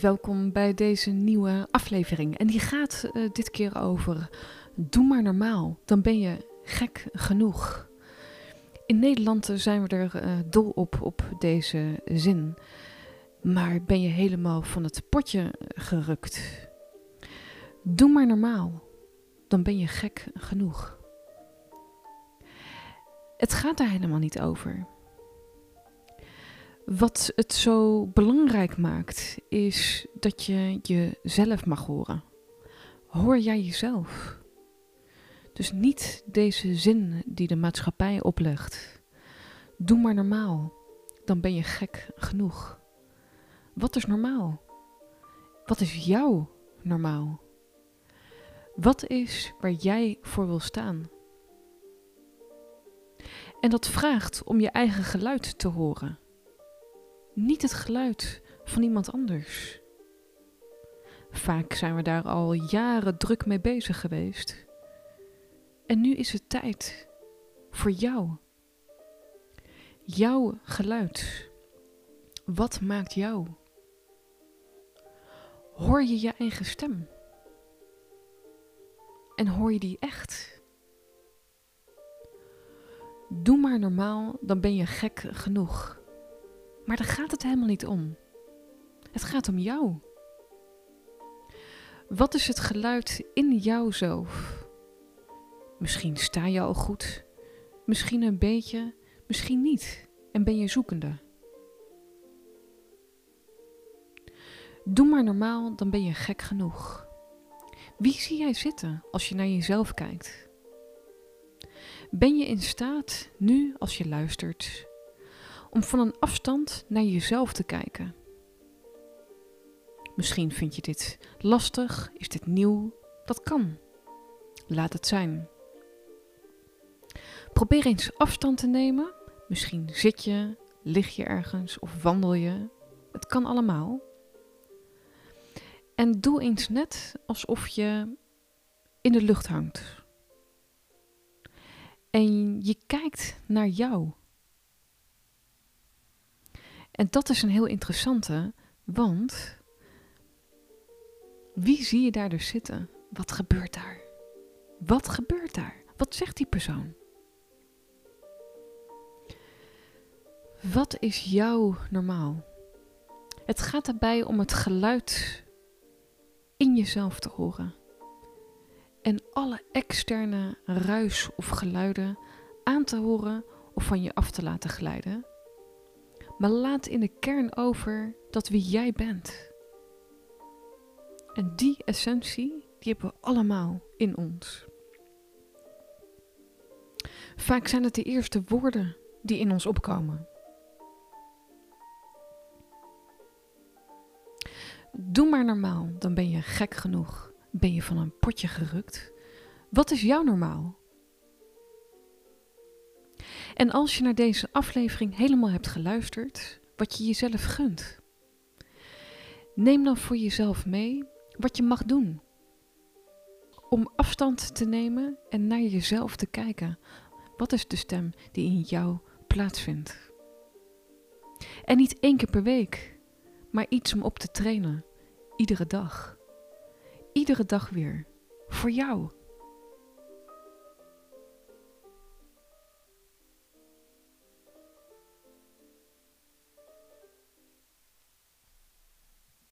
Welkom bij deze nieuwe aflevering. En die gaat uh, dit keer over: Doe maar normaal, dan ben je gek genoeg. In Nederland zijn we er uh, dol op, op deze zin. Maar ben je helemaal van het potje gerukt? Doe maar normaal, dan ben je gek genoeg. Het gaat daar helemaal niet over. Wat het zo belangrijk maakt, is dat je jezelf mag horen. Hoor jij jezelf? Dus niet deze zin die de maatschappij oplegt. Doe maar normaal, dan ben je gek genoeg. Wat is normaal? Wat is jouw normaal? Wat is waar jij voor wil staan? En dat vraagt om je eigen geluid te horen niet het geluid van iemand anders. Vaak zijn we daar al jaren druk mee bezig geweest. En nu is het tijd voor jou. Jouw geluid. Wat maakt jou? Hoor je je eigen stem? En hoor je die echt? Doe maar normaal, dan ben je gek genoeg. Maar daar gaat het helemaal niet om. Het gaat om jou. Wat is het geluid in jouzelf? Misschien sta je al goed, misschien een beetje, misschien niet en ben je zoekende. Doe maar normaal, dan ben je gek genoeg. Wie zie jij zitten als je naar jezelf kijkt? Ben je in staat, nu als je luistert, om van een afstand naar jezelf te kijken. Misschien vind je dit lastig, is dit nieuw, dat kan. Laat het zijn. Probeer eens afstand te nemen. Misschien zit je, lig je ergens of wandel je. Het kan allemaal. En doe eens net alsof je in de lucht hangt. En je kijkt naar jou. En dat is een heel interessante, want wie zie je daar dus zitten? Wat gebeurt daar? Wat gebeurt daar? Wat zegt die persoon? Wat is jouw normaal? Het gaat daarbij om het geluid in jezelf te horen. En alle externe ruis of geluiden aan te horen of van je af te laten glijden maar laat in de kern over dat wie jij bent. En die essentie, die hebben we allemaal in ons. Vaak zijn het de eerste woorden die in ons opkomen. Doe maar normaal, dan ben je gek genoeg. Ben je van een potje gerukt? Wat is jouw normaal? En als je naar deze aflevering helemaal hebt geluisterd, wat je jezelf gunt, neem dan voor jezelf mee wat je mag doen. Om afstand te nemen en naar jezelf te kijken. Wat is de stem die in jou plaatsvindt? En niet één keer per week, maar iets om op te trainen. Iedere dag. Iedere dag weer. Voor jou.